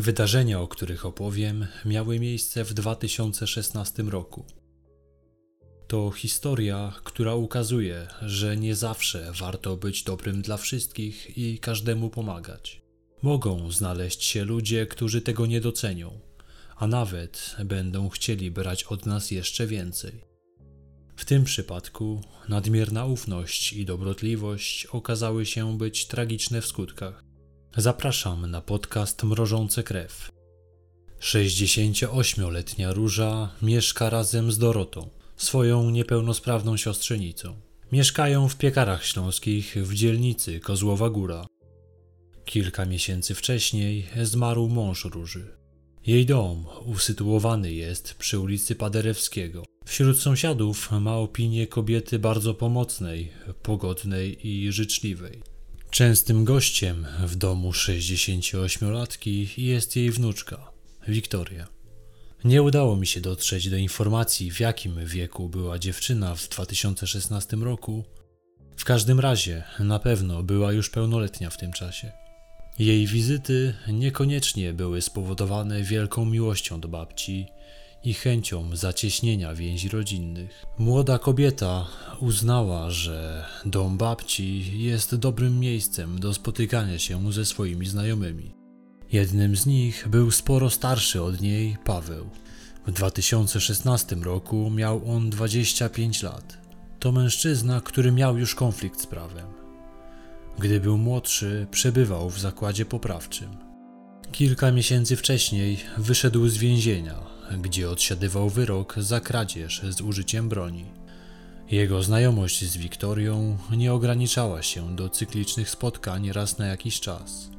Wydarzenia, o których opowiem, miały miejsce w 2016 roku. To historia, która ukazuje, że nie zawsze warto być dobrym dla wszystkich i każdemu pomagać. Mogą znaleźć się ludzie, którzy tego nie docenią, a nawet będą chcieli brać od nas jeszcze więcej. W tym przypadku nadmierna ufność i dobrotliwość okazały się być tragiczne w skutkach. Zapraszam na podcast Mrożące Krew. 68-letnia Róża mieszka razem z Dorotą, swoją niepełnosprawną siostrzenicą. Mieszkają w piekarach śląskich w dzielnicy Kozłowa Góra. Kilka miesięcy wcześniej zmarł mąż Róży. Jej dom usytuowany jest przy ulicy Paderewskiego. Wśród sąsiadów ma opinię kobiety bardzo pomocnej, pogodnej i życzliwej. Częstym gościem w domu 68-latki jest jej wnuczka, Wiktoria. Nie udało mi się dotrzeć do informacji, w jakim wieku była dziewczyna w 2016 roku. W każdym razie na pewno była już pełnoletnia w tym czasie. Jej wizyty niekoniecznie były spowodowane wielką miłością do babci i chęcią zacieśnienia więzi rodzinnych. Młoda kobieta uznała, że dom babci jest dobrym miejscem do spotykania się ze swoimi znajomymi. Jednym z nich był sporo starszy od niej Paweł. W 2016 roku miał on 25 lat. To mężczyzna, który miał już konflikt z prawem. Gdy był młodszy, przebywał w zakładzie poprawczym. Kilka miesięcy wcześniej wyszedł z więzienia, gdzie odsiadywał wyrok za kradzież z użyciem broni. Jego znajomość z Wiktorią nie ograniczała się do cyklicznych spotkań raz na jakiś czas.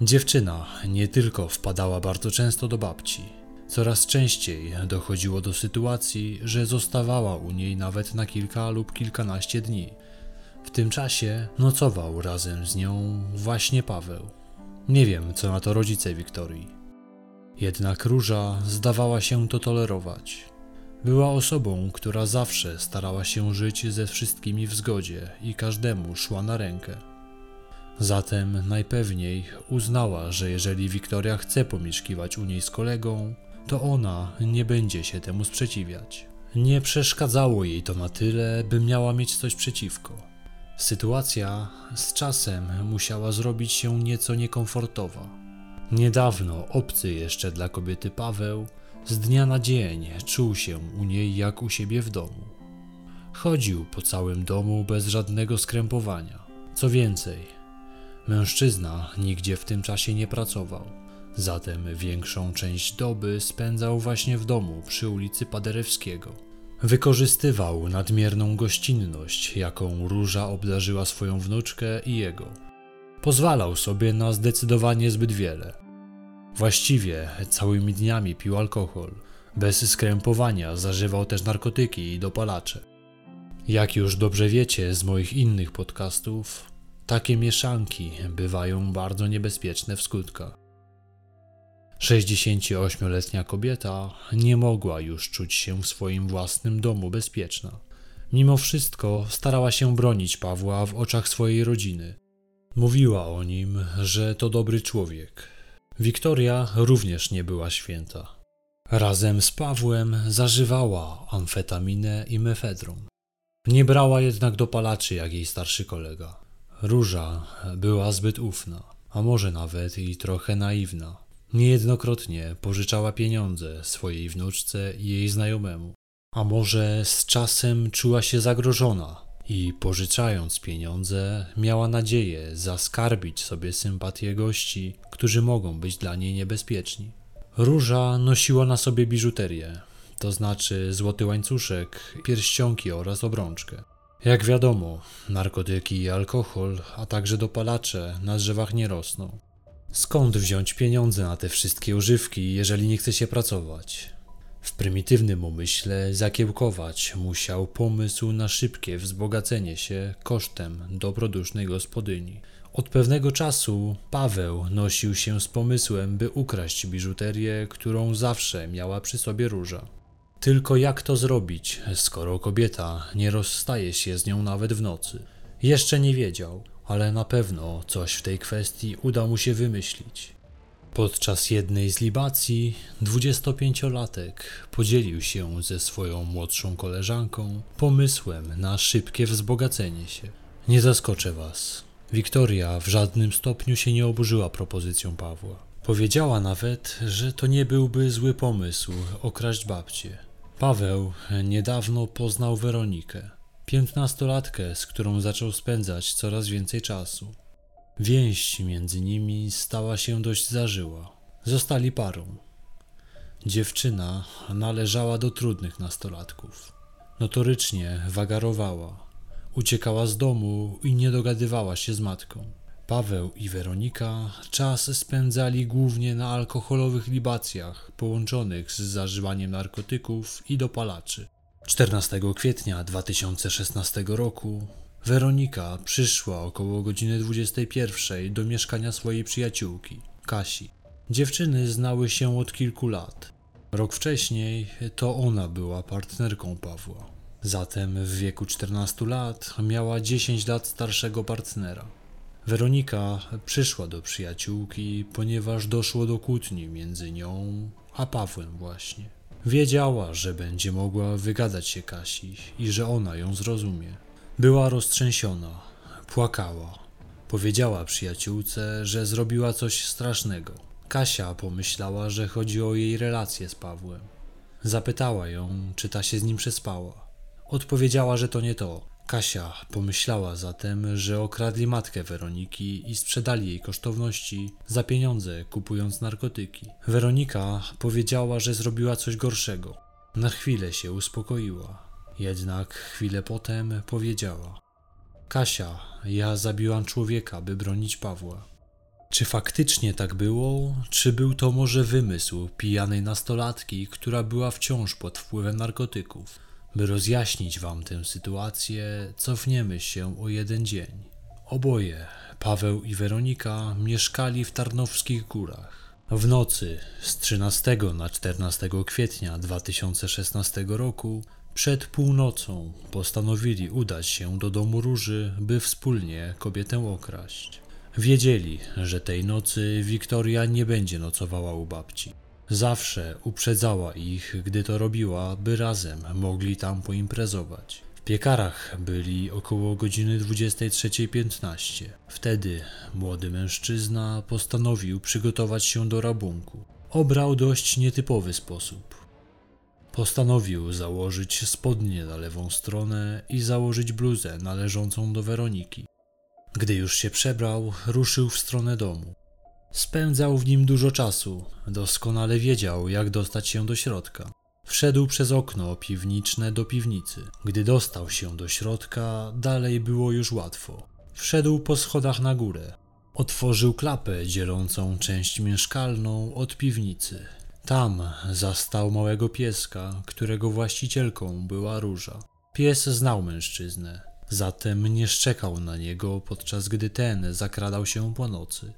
Dziewczyna nie tylko wpadała bardzo często do babci, coraz częściej dochodziło do sytuacji, że zostawała u niej nawet na kilka lub kilkanaście dni. W tym czasie nocował razem z nią właśnie Paweł. Nie wiem, co na to rodzice Wiktorii. Jednak Róża zdawała się to tolerować. Była osobą, która zawsze starała się żyć ze wszystkimi w zgodzie i każdemu szła na rękę. Zatem najpewniej uznała, że jeżeli Wiktoria chce pomieszkiwać u niej z kolegą, to ona nie będzie się temu sprzeciwiać. Nie przeszkadzało jej to na tyle, by miała mieć coś przeciwko. Sytuacja z czasem musiała zrobić się nieco niekomfortowa. Niedawno obcy jeszcze dla kobiety Paweł z dnia na dzień czuł się u niej jak u siebie w domu. Chodził po całym domu bez żadnego skrępowania. Co więcej, mężczyzna nigdzie w tym czasie nie pracował, zatem większą część doby spędzał właśnie w domu przy ulicy Paderewskiego. Wykorzystywał nadmierną gościnność, jaką Róża obdarzyła swoją wnuczkę i jego. Pozwalał sobie na zdecydowanie zbyt wiele. Właściwie całymi dniami pił alkohol. Bez skrępowania zażywał też narkotyki i dopalacze. Jak już dobrze wiecie z moich innych podcastów, takie mieszanki bywają bardzo niebezpieczne w skutkach. 68-letnia kobieta nie mogła już czuć się w swoim własnym domu bezpieczna. Mimo wszystko starała się bronić Pawła w oczach swojej rodziny. Mówiła o nim, że to dobry człowiek. Wiktoria również nie była święta. Razem z Pawłem zażywała amfetaminę i mefedron. Nie brała jednak dopalaczy jak jej starszy kolega. Róża była zbyt ufna, a może nawet i trochę naiwna. Niejednokrotnie pożyczała pieniądze swojej wnuczce i jej znajomemu. A może z czasem czuła się zagrożona i pożyczając pieniądze miała nadzieję zaskarbić sobie sympatię gości, którzy mogą być dla niej niebezpieczni. Róża nosiła na sobie biżuterię, to znaczy złoty łańcuszek, pierścionki oraz obrączkę. Jak wiadomo, narkotyki i alkohol, a także dopalacze na drzewach nie rosną. Skąd wziąć pieniądze na te wszystkie używki, jeżeli nie chce się pracować? W prymitywnym umyśle zakiełkować musiał pomysł na szybkie wzbogacenie się kosztem dobrodusznej gospodyni. Od pewnego czasu Paweł nosił się z pomysłem, by ukraść biżuterię, którą zawsze miała przy sobie róża. Tylko jak to zrobić, skoro kobieta nie rozstaje się z nią nawet w nocy? Jeszcze nie wiedział, ale na pewno coś w tej kwestii uda mu się wymyślić. Podczas jednej z libacji 25-latek podzielił się ze swoją młodszą koleżanką pomysłem na szybkie wzbogacenie się. Nie zaskoczę was. Wiktoria w żadnym stopniu się nie oburzyła propozycją Pawła. Powiedziała nawet, że to nie byłby zły pomysł okraść babcię. Paweł niedawno poznał Weronikę, piętnastolatkę, z którą zaczął spędzać coraz więcej czasu. Więź między nimi stała się dość zażyła. Zostali parą. Dziewczyna należała do trudnych nastolatków. Notorycznie wagarowała, uciekała z domu i nie dogadywała się z matką. Paweł i Weronika czas spędzali głównie na alkoholowych libacjach połączonych z zażywaniem narkotyków i dopalaczy. 14 kwietnia 2016 roku Weronika przyszła około godziny 21 do mieszkania swojej przyjaciółki, Kasi. Dziewczyny znały się od kilku lat. Rok wcześniej to ona była partnerką Pawła. Zatem w wieku 14 lat miała 10 lat starszego partnera. Weronika przyszła do przyjaciółki, ponieważ doszło do kłótni między nią a Pawłem właśnie. Wiedziała, że będzie mogła wygadać się Kasi i że ona ją zrozumie. Była roztrzęsiona, płakała. Powiedziała przyjaciółce, że zrobiła coś strasznego. Kasia pomyślała, że chodzi o jej relację z Pawłem. Zapytała ją, czy ta się z nim przespała. Odpowiedziała, że to nie to. Kasia pomyślała zatem, że okradli matkę Weroniki i sprzedali jej kosztowności za pieniądze, kupując narkotyki. Weronika powiedziała, że zrobiła coś gorszego. Na chwilę się uspokoiła. Jednak chwilę potem powiedziała: Kasia, ja zabiłam człowieka, by bronić Pawła. Czy faktycznie tak było, czy był to może wymysł pijanej nastolatki, która była wciąż pod wpływem narkotyków? By rozjaśnić wam tę sytuację, cofniemy się o jeden dzień. Oboje, Paweł i Weronika, mieszkali w Tarnowskich Górach. W nocy z 13 na 14 kwietnia 2016 roku przed północą postanowili udać się do domu Róży, by wspólnie kobietę okraść. Wiedzieli, że tej nocy Wiktoria nie będzie nocowała u babci. Zawsze uprzedzała ich, gdy to robiła, by razem mogli tam poimprezować. W piekarach byli około godziny 23.15. Wtedy młody mężczyzna postanowił przygotować się do rabunku. Obrał dość nietypowy sposób. Postanowił założyć spodnie na lewą stronę i założyć bluzę należącą do Weroniki. Gdy już się przebrał, ruszył w stronę domu. Spędzał w nim dużo czasu, doskonale wiedział, jak dostać się do środka. Wszedł przez okno piwniczne do piwnicy. Gdy dostał się do środka, dalej było już łatwo. Wszedł po schodach na górę. Otworzył klapę dzielącą część mieszkalną od piwnicy. Tam zastał małego pieska, którego właścicielką była róża. Pies znał mężczyznę, zatem nie szczekał na niego, podczas gdy ten zakradał się po nocy.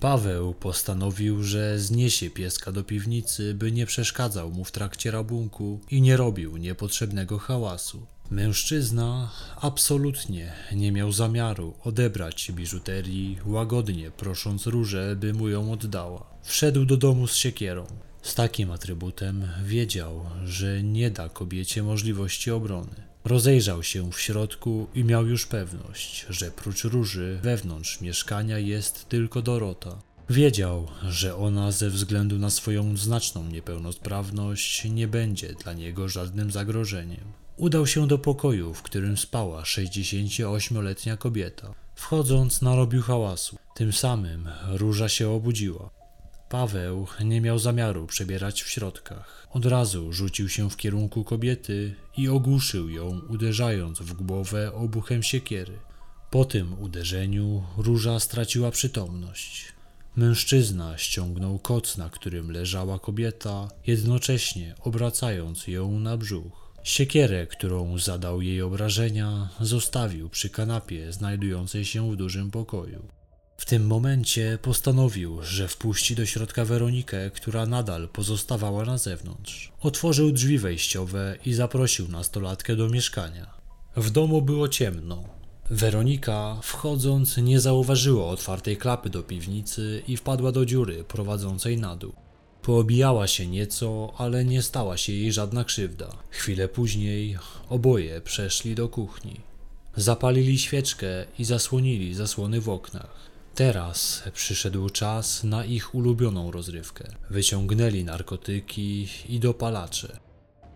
Paweł postanowił, że zniesie pieska do piwnicy, by nie przeszkadzał mu w trakcie rabunku i nie robił niepotrzebnego hałasu. Mężczyzna absolutnie nie miał zamiaru odebrać biżuterii, łagodnie prosząc różę, by mu ją oddała. Wszedł do domu z siekierą. Z takim atrybutem wiedział, że nie da kobiecie możliwości obrony. Rozejrzał się w środku i miał już pewność, że prócz róży wewnątrz mieszkania jest tylko Dorota. Wiedział, że ona ze względu na swoją znaczną niepełnosprawność nie będzie dla niego żadnym zagrożeniem. Udał się do pokoju, w którym spała 68-letnia kobieta. Wchodząc, narobił hałasu. Tym samym róża się obudziła. Paweł nie miał zamiaru przebierać w środkach. Od razu rzucił się w kierunku kobiety i ogłuszył ją, uderzając w głowę obuchem siekiery. Po tym uderzeniu róża straciła przytomność. Mężczyzna ściągnął koc, na którym leżała kobieta, jednocześnie obracając ją na brzuch. Siekierę, którą zadał jej obrażenia, zostawił przy kanapie znajdującej się w dużym pokoju. W tym momencie postanowił, że wpuści do środka Weronikę, która nadal pozostawała na zewnątrz. Otworzył drzwi wejściowe i zaprosił nastolatkę do mieszkania. W domu było ciemno. Weronika, wchodząc, nie zauważyła otwartej klapy do piwnicy i wpadła do dziury prowadzącej na dół. Poobijała się nieco, ale nie stała się jej żadna krzywda. Chwilę później oboje przeszli do kuchni. Zapalili świeczkę i zasłonili zasłony w oknach. Teraz przyszedł czas na ich ulubioną rozrywkę. Wyciągnęli narkotyki i dopalacze.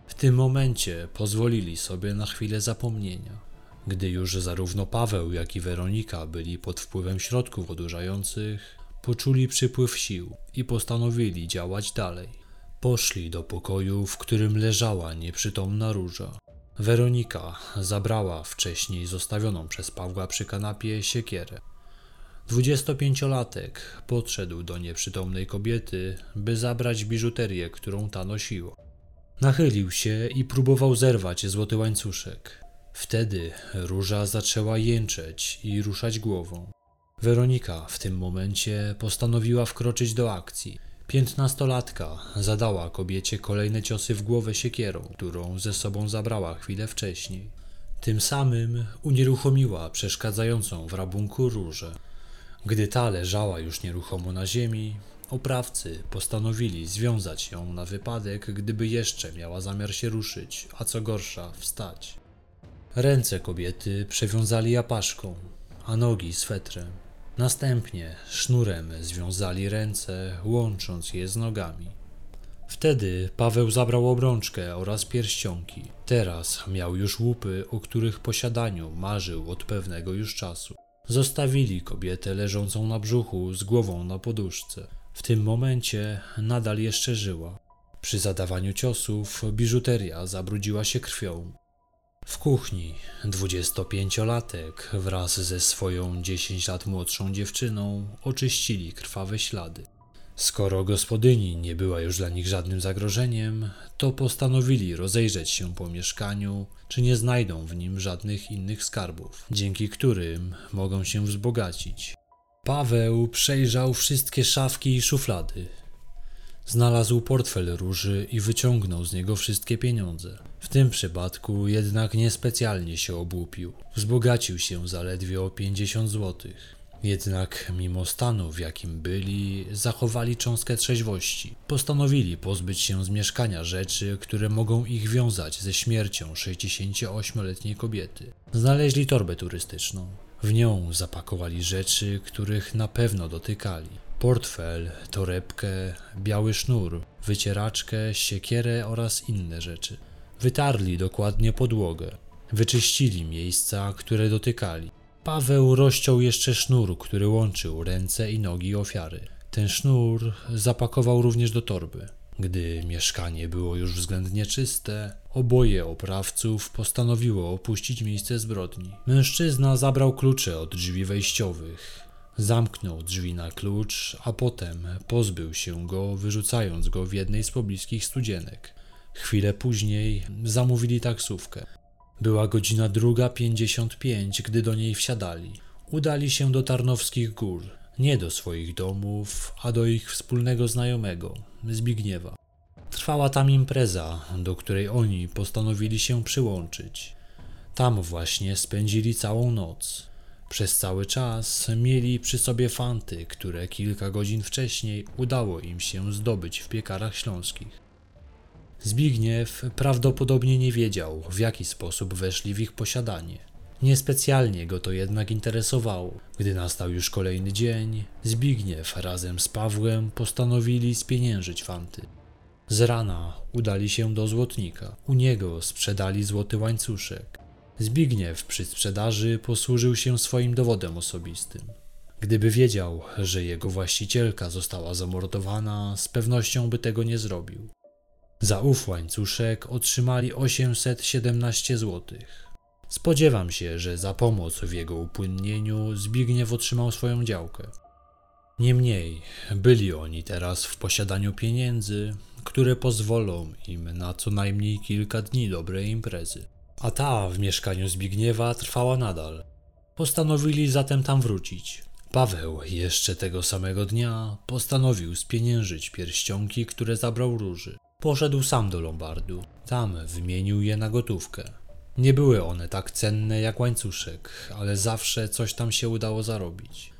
W tym momencie pozwolili sobie na chwilę zapomnienia. Gdy już zarówno Paweł, jak i Weronika byli pod wpływem środków odurzających, poczuli przypływ sił i postanowili działać dalej. Poszli do pokoju, w którym leżała nieprzytomna róża. Weronika zabrała wcześniej zostawioną przez Pawła przy kanapie siekierę. Dwudziestopięciolatek podszedł do nieprzytomnej kobiety, by zabrać biżuterię, którą ta nosiła. Nachylił się i próbował zerwać złoty łańcuszek. Wtedy róża zaczęła jęczeć i ruszać głową. Weronika w tym momencie postanowiła wkroczyć do akcji. Piętnastolatka zadała kobiecie kolejne ciosy w głowę siekierą, którą ze sobą zabrała chwilę wcześniej. Tym samym unieruchomiła przeszkadzającą w rabunku różę. Gdy ta leżała już nieruchomo na ziemi, oprawcy postanowili związać ją na wypadek, gdyby jeszcze miała zamiar się ruszyć, a co gorsza, wstać. Ręce kobiety przewiązali apaszką, a nogi swetrem. Następnie sznurem związali ręce, łącząc je z nogami. Wtedy Paweł zabrał obrączkę oraz pierścionki. Teraz miał już łupy, o których posiadaniu marzył od pewnego już czasu. Zostawili kobietę leżącą na brzuchu z głową na poduszce. W tym momencie nadal jeszcze żyła. Przy zadawaniu ciosów biżuteria zabrudziła się krwią. W kuchni 25-latek wraz ze swoją 10 lat młodszą dziewczyną oczyścili krwawe ślady. Skoro gospodyni nie była już dla nich żadnym zagrożeniem, to postanowili rozejrzeć się po mieszkaniu, czy nie znajdą w nim żadnych innych skarbów, dzięki którym mogą się wzbogacić. Paweł przejrzał wszystkie szafki i szuflady. Znalazł portfel róży i wyciągnął z niego wszystkie pieniądze. W tym przypadku jednak niespecjalnie się obłupił. Wzbogacił się zaledwie o 50 złotych. Jednak mimo stanu, w jakim byli, zachowali cząstkę trzeźwości. Postanowili pozbyć się z mieszkania rzeczy, które mogą ich wiązać ze śmiercią 68-letniej kobiety. Znaleźli torbę turystyczną. W nią zapakowali rzeczy, których na pewno dotykali. Portfel, torebkę, biały sznur, wycieraczkę, siekierę oraz inne rzeczy. Wytarli dokładnie podłogę. Wyczyścili miejsca, które dotykali. Paweł rozciął jeszcze sznur, który łączył ręce i nogi ofiary. Ten sznur zapakował również do torby. Gdy mieszkanie było już względnie czyste, oboje oprawców postanowiło opuścić miejsce zbrodni. Mężczyzna zabrał klucze od drzwi wejściowych. Zamknął drzwi na klucz, a potem pozbył się go, wyrzucając go w jednej z pobliskich studzienek. Chwilę później zamówili taksówkę. Była godzina druga pięćdziesiąt pięć, gdy do niej wsiadali. Udali się do Tarnowskich Gór, nie do swoich domów, a do ich wspólnego znajomego, Zbigniewa. Trwała tam impreza, do której oni postanowili się przyłączyć. Tam właśnie spędzili całą noc. Przez cały czas mieli przy sobie fanty, które kilka godzin wcześniej udało im się zdobyć w piekarach śląskich. Zbigniew prawdopodobnie nie wiedział, w jaki sposób weszli w ich posiadanie. Niespecjalnie go to jednak interesowało. Gdy nastał już kolejny dzień, Zbigniew razem z Pawłem postanowili spieniężyć fanty. Z rana udali się do złotnika. U niego sprzedali złoty łańcuszek. Zbigniew przy sprzedaży posłużył się swoim dowodem osobistym. Gdyby wiedział, że jego właścicielka została zamordowana, z pewnością by tego nie zrobił. Za ów łańcuszek otrzymali 817 zł. Spodziewam się, że za pomoc w jego upłynnieniu Zbigniew otrzymał swoją działkę. Niemniej byli oni teraz w posiadaniu pieniędzy, które pozwolą im na co najmniej kilka dni dobrej imprezy. A ta w mieszkaniu Zbigniewa trwała nadal. Postanowili zatem tam wrócić. Paweł jeszcze tego samego dnia postanowił spieniężyć pierścionki, które zabrał róży. Poszedł sam do Lombardu. Tam wymienił je na gotówkę. Nie były one tak cenne jak łańcuszek, ale zawsze coś tam się udało zarobić.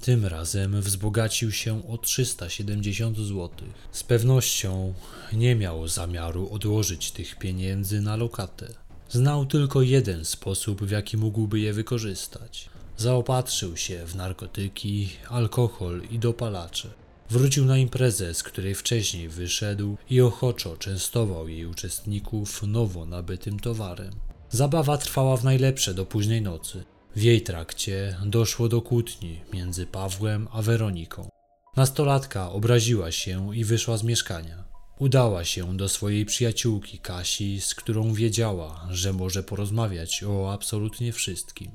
Tym razem wzbogacił się o 370 zł. Z pewnością nie miał zamiaru odłożyć tych pieniędzy na lokatę. Znał tylko jeden sposób, w jaki mógłby je wykorzystać. Zaopatrzył się w narkotyki, alkohol i dopalacze. Wrócił na imprezę, z której wcześniej wyszedł i ochoczo częstował jej uczestników nowo nabytym towarem. Zabawa trwała w najlepsze do późnej nocy. W jej trakcie doszło do kłótni między Pawłem a Weroniką. Nastolatka obraziła się i wyszła z mieszkania. Udała się do swojej przyjaciółki Kasi, z którą wiedziała, że może porozmawiać o absolutnie wszystkim.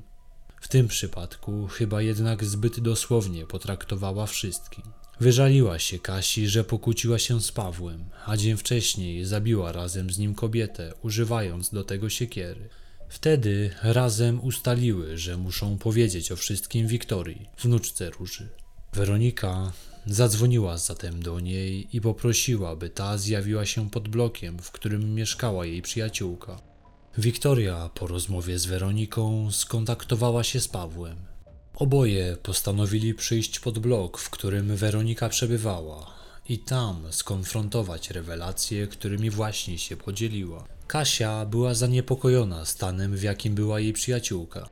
W tym przypadku chyba jednak zbyt dosłownie potraktowała wszystkim. Wyżaliła się Kasi, że pokłóciła się z Pawłem, a dzień wcześniej zabiła razem z nim kobietę, używając do tego siekiery. Wtedy razem ustaliły, że muszą powiedzieć o wszystkim Wiktorii, wnuczce Róży. Weronika zadzwoniła zatem do niej i poprosiła, by ta zjawiła się pod blokiem, w którym mieszkała jej przyjaciółka. Wiktoria po rozmowie z Weroniką skontaktowała się z Pawłem. Oboje postanowili przyjść pod blok, w którym Weronika przebywała i tam skonfrontować rewelacje, którymi właśnie się podzieliła. Kasia była zaniepokojona stanem, w jakim była jej przyjaciółka.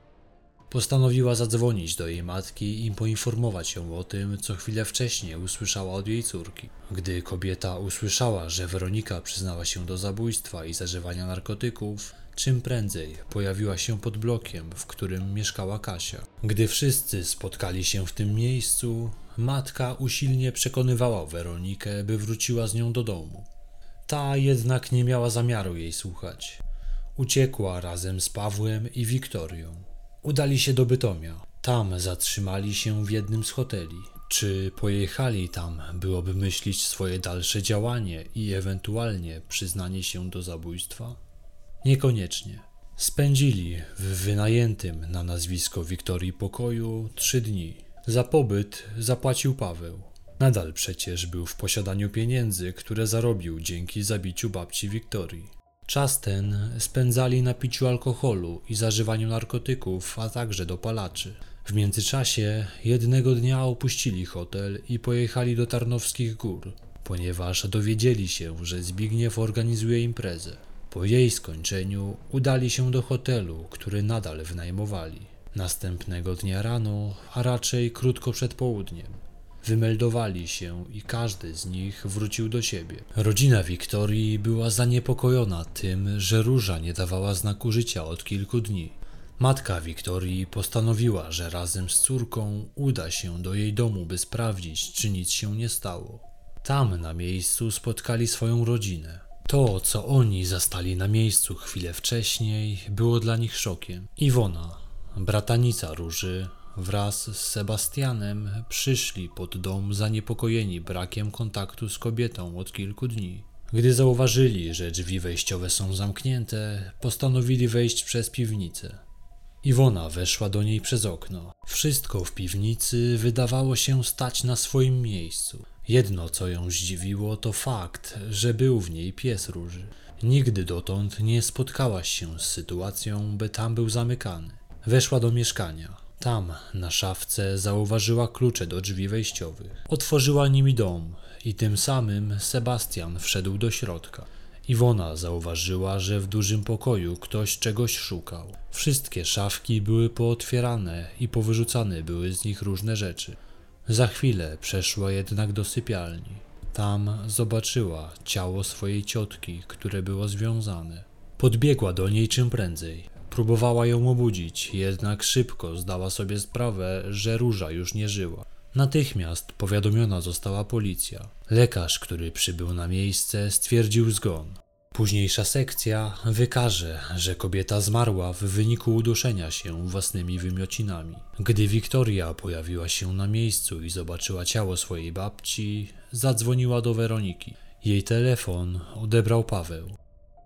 Postanowiła zadzwonić do jej matki i poinformować ją o tym, co chwilę wcześniej usłyszała od jej córki. Gdy kobieta usłyszała, że Weronika przyznała się do zabójstwa i zażywania narkotyków, czym prędzej pojawiła się pod blokiem, w którym mieszkała Kasia. Gdy wszyscy spotkali się w tym miejscu, matka usilnie przekonywała Weronikę, by wróciła z nią do domu. Ta jednak nie miała zamiaru jej słuchać. Uciekła razem z Pawłem i Wiktorią. Udali się do Bytomia. Tam zatrzymali się w jednym z hoteli. Czy pojechali tam, by obmyślić swoje dalsze działanie i ewentualnie przyznanie się do zabójstwa? Niekoniecznie. Spędzili w wynajętym na nazwisko Wiktorii pokoju trzy dni. Za pobyt zapłacił Paweł. Nadal przecież był w posiadaniu pieniędzy, które zarobił dzięki zabiciu babci Wiktorii. Czas ten spędzali na piciu alkoholu i zażywaniu narkotyków, a także dopalaczy. W międzyczasie jednego dnia opuścili hotel i pojechali do Tarnowskich Gór, ponieważ dowiedzieli się, że Zbigniew organizuje imprezę. Po jej skończeniu udali się do hotelu, który nadal wynajmowali. Następnego dnia rano, a raczej krótko przed południem, wymeldowali się i każdy z nich wrócił do siebie. Rodzina Wiktorii była zaniepokojona tym, że róża nie dawała znaku życia od kilku dni. Matka Wiktorii postanowiła, że razem z córką uda się do jej domu, by sprawdzić, czy nic się nie stało. Tam na miejscu spotkali swoją rodzinę. To, co oni zastali na miejscu chwilę wcześniej, było dla nich szokiem. Iwona, bratanica Róży, wraz z Sebastianem przyszli pod dom zaniepokojeni brakiem kontaktu z kobietą od kilku dni. Gdy zauważyli, że drzwi wejściowe są zamknięte, postanowili wejść przez piwnicę. Iwona weszła do niej przez okno. Wszystko w piwnicy wydawało się stać na swoim miejscu. Jedno, co ją zdziwiło, to fakt, że był w niej pies róży. Nigdy dotąd nie spotkałaś się z sytuacją, by tam był zamykany. Weszła do mieszkania. Tam, na szafce, zauważyła klucze do drzwi wejściowych. Otworzyła nimi dom i tym samym Sebastian wszedł do środka. Iwona zauważyła, że w dużym pokoju ktoś czegoś szukał. Wszystkie szafki były pootwierane i powyrzucane były z nich różne rzeczy. Za chwilę przeszła jednak do sypialni. Tam zobaczyła ciało swojej ciotki, które było związane. Podbiegła do niej czym prędzej. Próbowała ją obudzić, jednak szybko zdała sobie sprawę, że róża już nie żyła. Natychmiast powiadomiona została policja. Lekarz, który przybył na miejsce, stwierdził zgon. Późniejsza sekcja wykaże, że kobieta zmarła w wyniku uduszenia się własnymi wymiocinami. Gdy Wiktoria pojawiła się na miejscu i zobaczyła ciało swojej babci, zadzwoniła do Weroniki. Jej telefon odebrał Paweł.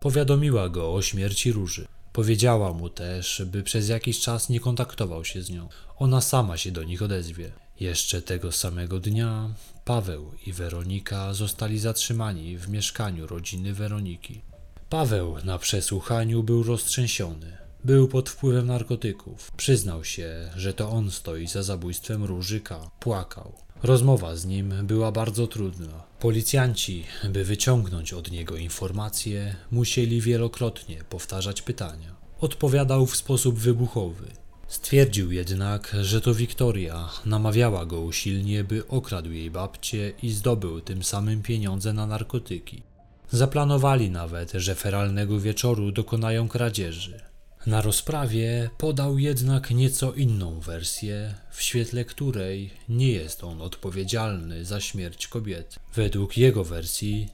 Powiadomiła go o śmierci Róży. Powiedziała mu też, by przez jakiś czas nie kontaktował się z nią. Ona sama się do nich odezwie. Jeszcze tego samego dnia Paweł i Weronika zostali zatrzymani w mieszkaniu rodziny Weroniki. Paweł na przesłuchaniu był roztrzęsiony. Był pod wpływem narkotyków. Przyznał się, że to on stoi za zabójstwem Różyka. Płakał. Rozmowa z nim była bardzo trudna. Policjanci, by wyciągnąć od niego informacje, musieli wielokrotnie powtarzać pytania. Odpowiadał w sposób wybuchowy. Stwierdził jednak, że to Wiktoria namawiała go usilnie, by okradł jej babcię i zdobył tym samym pieniądze na narkotyki. Zaplanowali nawet, że feralnego wieczoru dokonają kradzieży. Na rozprawie podał jednak nieco inną wersję, w świetle której nie jest on odpowiedzialny za śmierć kobiety. Według jego wersji,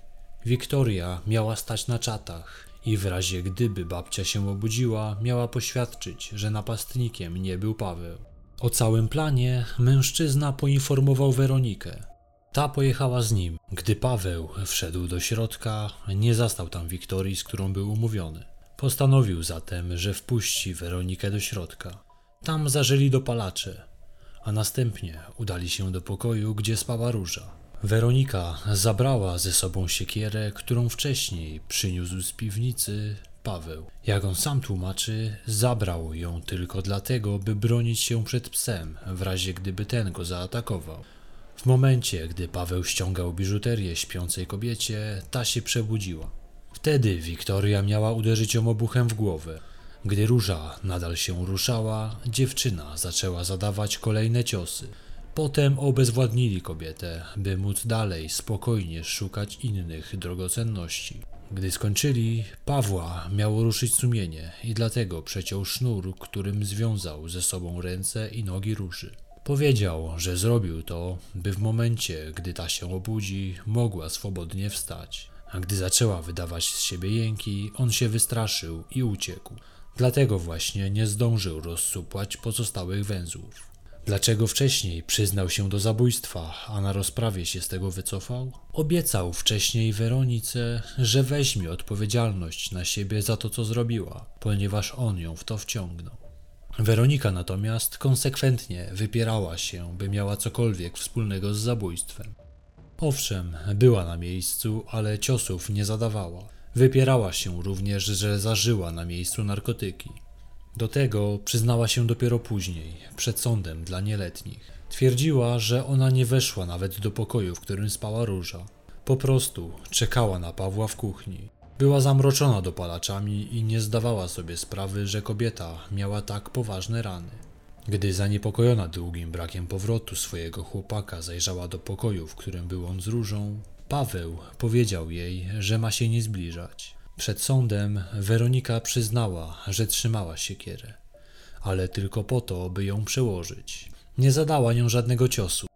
Wiktoria miała stać na czatach i w razie gdyby babcia się obudziła, miała poświadczyć, że napastnikiem nie był Paweł. O całym planie mężczyzna poinformował Weronikę. Ta pojechała z nim. Gdy Paweł wszedł do środka, nie zastał tam Wiktorii, z którą był umówiony. Postanowił zatem, że wpuści Weronikę do środka. Tam zażyli dopalacze, a następnie udali się do pokoju, gdzie spała Róża. Weronika zabrała ze sobą siekierę, którą wcześniej przyniósł z piwnicy Paweł. Jak on sam tłumaczy, zabrał ją tylko dlatego, by bronić się przed psem, w razie gdyby ten go zaatakował. W momencie, gdy Paweł ściągał biżuterię śpiącej kobiecie, ta się przebudziła. Wtedy Wiktoria miała uderzyć ją obuchem w głowę. Gdy róża nadal się ruszała, dziewczyna zaczęła zadawać kolejne ciosy. Potem obezwładnili kobietę, by móc dalej spokojnie szukać innych drogocenności. Gdy skończyli, Pawła miało ruszyć sumienie i dlatego przeciął sznur, którym związał ze sobą ręce i nogi róży. Powiedział, że zrobił to, by w momencie, gdy ta się obudzi, mogła swobodnie wstać. A gdy zaczęła wydawać z siebie jęki, on się wystraszył i uciekł. Dlatego właśnie nie zdążył rozsupłać pozostałych węzłów. Dlaczego wcześniej przyznał się do zabójstwa, a na rozprawie się z tego wycofał? Obiecał wcześniej Weronice, że weźmie odpowiedzialność na siebie za to, co zrobiła, ponieważ on ją w to wciągnął. Weronika natomiast konsekwentnie wypierała się, by miała cokolwiek wspólnego z zabójstwem. Owszem, była na miejscu, ale ciosów nie zadawała. Wypierała się również, że zażyła na miejscu narkotyki. Do tego przyznała się dopiero później, przed sądem dla nieletnich. Twierdziła, że ona nie weszła nawet do pokoju, w którym spała róża. Po prostu czekała na Pawła w kuchni. Była zamroczona dopalaczami i nie zdawała sobie sprawy, że kobieta miała tak poważne rany. Gdy zaniepokojona długim brakiem powrotu swojego chłopaka zajrzała do pokoju, w którym był on z różą, Paweł powiedział jej, że ma się nie zbliżać. Przed sądem Weronika przyznała, że trzymała siekierę, ale tylko po to, by ją przełożyć. Nie zadała nią żadnego ciosu.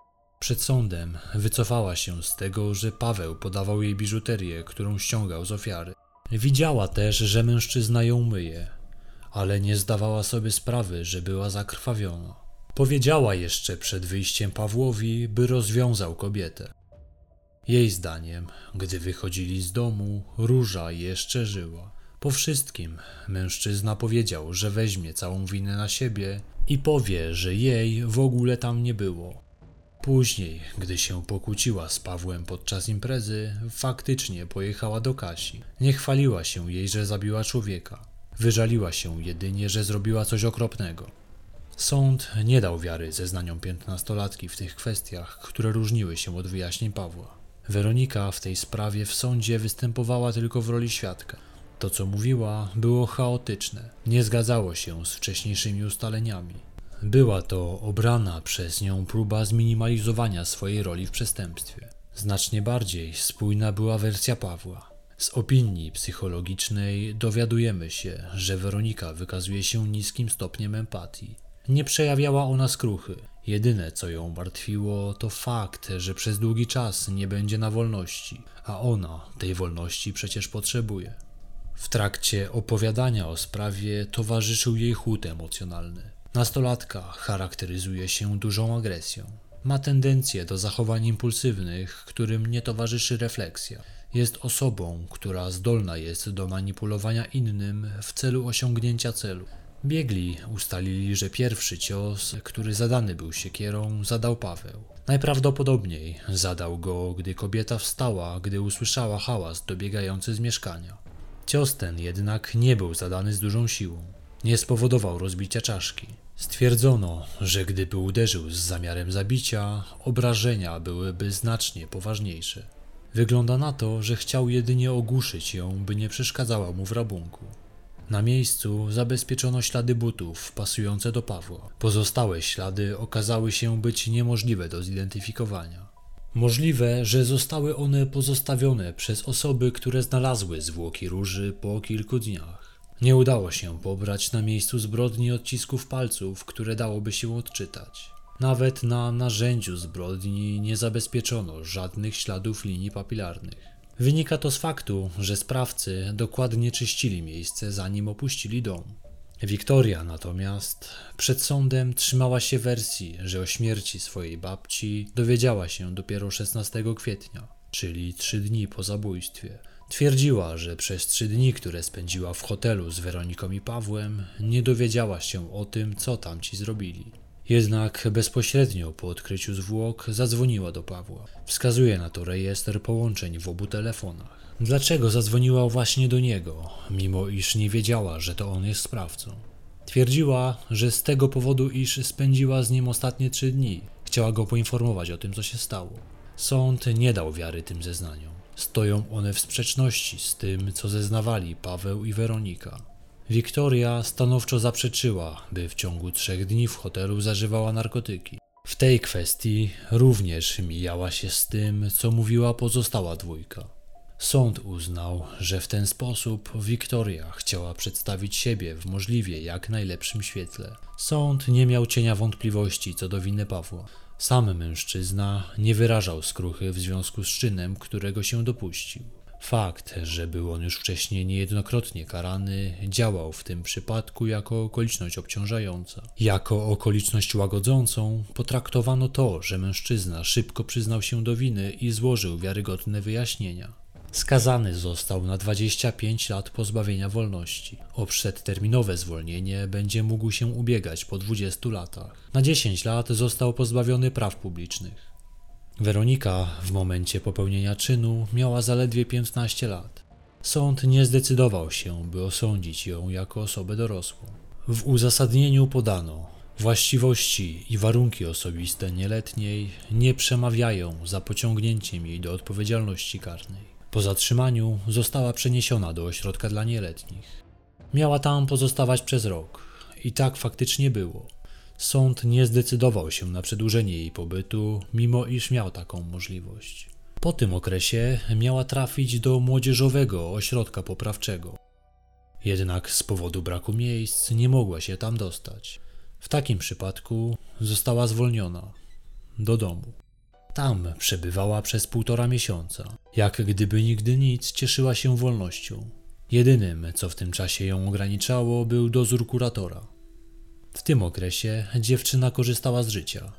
Przed sądem wycofała się z tego, że Paweł podawał jej biżuterię, którą ściągał z ofiary. Widziała też, że mężczyzna ją myje, ale nie zdawała sobie sprawy, że była zakrwawiona. Powiedziała jeszcze przed wyjściem Pawłowi, by rozwiązał kobietę. Jej zdaniem, gdy wychodzili z domu, róża jeszcze żyła. Po wszystkim mężczyzna powiedział, że weźmie całą winę na siebie i powie, że jej w ogóle tam nie było. Później, gdy się pokłóciła z Pawłem podczas imprezy, faktycznie pojechała do Kasi. Nie chwaliła się jej, że zabiła człowieka. Wyżaliła się jedynie, że zrobiła coś okropnego. Sąd nie dał wiary zeznaniom piętnastolatki w tych kwestiach, które różniły się od wyjaśnień Pawła. Weronika w tej sprawie w sądzie występowała tylko w roli świadka. To, co mówiła, było chaotyczne, nie zgadzało się z wcześniejszymi ustaleniami. Była to obrana przez nią próba zminimalizowania swojej roli w przestępstwie. Znacznie bardziej spójna była wersja Pawła. Z opinii psychologicznej dowiadujemy się, że Weronika wykazuje się niskim stopniem empatii. Nie przejawiała ona skruchy. Jedyne, co ją martwiło, to fakt, że przez długi czas nie będzie na wolności, a ona tej wolności przecież potrzebuje. W trakcie opowiadania o sprawie towarzyszył jej chłód emocjonalny. Nastolatka charakteryzuje się dużą agresją. Ma tendencję do zachowań impulsywnych, którym nie towarzyszy refleksja. Jest osobą, która zdolna jest do manipulowania innym w celu osiągnięcia celu. Biegli ustalili, że pierwszy cios, który zadany był siekierą, zadał Paweł. Najprawdopodobniej zadał go, gdy kobieta wstała, gdy usłyszała hałas dobiegający z mieszkania. Cios ten jednak nie był zadany z dużą siłą. nie spowodował rozbicia czaszki. Stwierdzono, że gdyby uderzył z zamiarem zabicia, obrażenia byłyby znacznie poważniejsze. Wygląda na to, że chciał jedynie ogłuszyć ją, by nie przeszkadzała mu w rabunku. Na miejscu zabezpieczono ślady butów pasujące do Pawła. Pozostałe ślady okazały się być niemożliwe do zidentyfikowania. Możliwe, że zostały one pozostawione przez osoby, które znalazły zwłoki róży po kilku dniach. Nie udało się pobrać na miejscu zbrodni odcisków palców, które dałoby się odczytać. Nawet na narzędziu zbrodni nie zabezpieczono żadnych śladów linii papilarnych. Wynika to z faktu, że sprawcy dokładnie czyścili miejsce zanim opuścili dom. Wiktoria natomiast przed sądem trzymała się wersji, że o śmierci swojej babci dowiedziała się dopiero 16 kwietnia, czyli trzy dni po zabójstwie. Twierdziła, że przez trzy dni, które spędziła w hotelu z Weroniką i Pawłem, nie dowiedziała się o tym, co tamci zrobili. Jednak bezpośrednio po odkryciu zwłok zadzwoniła do Pawła. Wskazuje na to rejestr połączeń w obu telefonach. Dlaczego zadzwoniła właśnie do niego, mimo iż nie wiedziała, że to on jest sprawcą? Twierdziła, że z tego powodu, iż spędziła z nim ostatnie trzy dni. Chciała go poinformować o tym, co się stało. Sąd nie dał wiary tym zeznaniom. Stoją one w sprzeczności z tym, co zeznawali Paweł i Weronika. Wiktoria stanowczo zaprzeczyła, by w ciągu trzech dni w hotelu zażywała narkotyki. W tej kwestii również mijała się z tym, co mówiła pozostała dwójka. Sąd uznał, że w ten sposób Wiktoria chciała przedstawić siebie w możliwie jak najlepszym świetle. Sąd nie miał cienia wątpliwości co do winy Pawła. Sam mężczyzna nie wyrażał skruchy w związku z czynem, którego się dopuścił. Fakt, że był on już wcześniej niejednokrotnie karany, działał w tym przypadku jako okoliczność obciążająca. Jako okoliczność łagodzącą potraktowano to, że mężczyzna szybko przyznał się do winy i złożył wiarygodne wyjaśnienia. Skazany został na 25 lat pozbawienia wolności. O przedterminowe zwolnienie będzie mógł się ubiegać po 20 latach. Na 10 lat został pozbawiony praw publicznych. Weronika w momencie popełnienia czynu miała zaledwie 15 lat. Sąd nie zdecydował się, by osądzić ją jako osobę dorosłą. W uzasadnieniu podano, właściwości i warunki osobiste nieletniej nie przemawiają za pociągnięciem jej do odpowiedzialności karnej. Po zatrzymaniu została przeniesiona do ośrodka dla nieletnich. Miała tam pozostawać przez rok i tak faktycznie było. Sąd nie zdecydował się na przedłużenie jej pobytu, mimo iż miał taką możliwość. Po tym okresie miała trafić do młodzieżowego ośrodka poprawczego. Jednak z powodu braku miejsc nie mogła się tam dostać. W takim przypadku została zwolniona do domu. Tam przebywała przez półtora miesiąca. Jak gdyby nigdy nic, cieszyła się wolnością. Jedynym, co w tym czasie ją ograniczało, był dozór kuratora. W tym okresie dziewczyna korzystała z życia.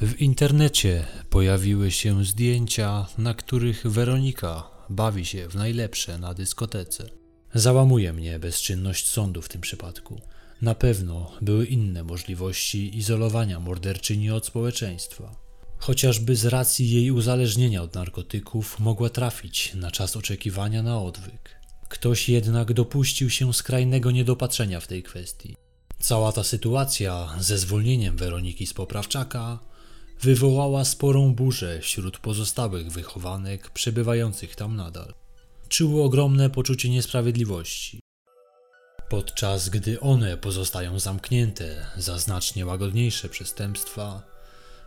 W internecie pojawiły się zdjęcia, na których Weronika bawi się w najlepsze na dyskotece. Załamuje mnie bezczynność sądu w tym przypadku. Na pewno były inne możliwości izolowania morderczyni od społeczeństwa. Chociażby z racji jej uzależnienia od narkotyków mogła trafić na czas oczekiwania na odwyk. Ktoś jednak dopuścił się skrajnego niedopatrzenia w tej kwestii. Cała ta sytuacja ze zwolnieniem Weroniki z poprawczaka wywołała sporą burzę wśród pozostałych wychowanek przebywających tam nadal. Czuły ogromne poczucie niesprawiedliwości. Podczas gdy one pozostają zamknięte za znacznie łagodniejsze przestępstwa,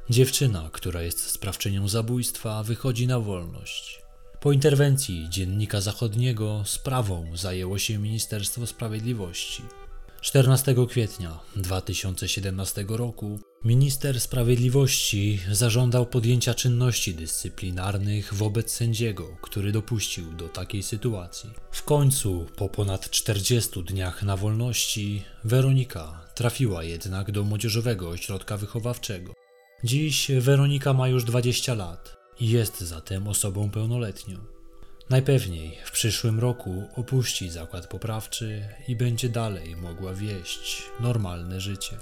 dziewczyna, która jest sprawczynią zabójstwa, wychodzi na wolność. Po interwencji dziennika zachodniego sprawą zajęło się Ministerstwo Sprawiedliwości. 14 kwietnia 2017 roku minister sprawiedliwości zażądał podjęcia czynności dyscyplinarnych wobec sędziego, który dopuścił do takiej sytuacji. W końcu, po ponad 40 dniach na wolności, Weronika trafiła jednak do młodzieżowego ośrodka wychowawczego. Dziś Weronika ma już 20 lat i jest zatem osobą pełnoletnią. Najpewniej w przyszłym roku opuści zakład poprawczy i będzie dalej mogła wieść normalne życie.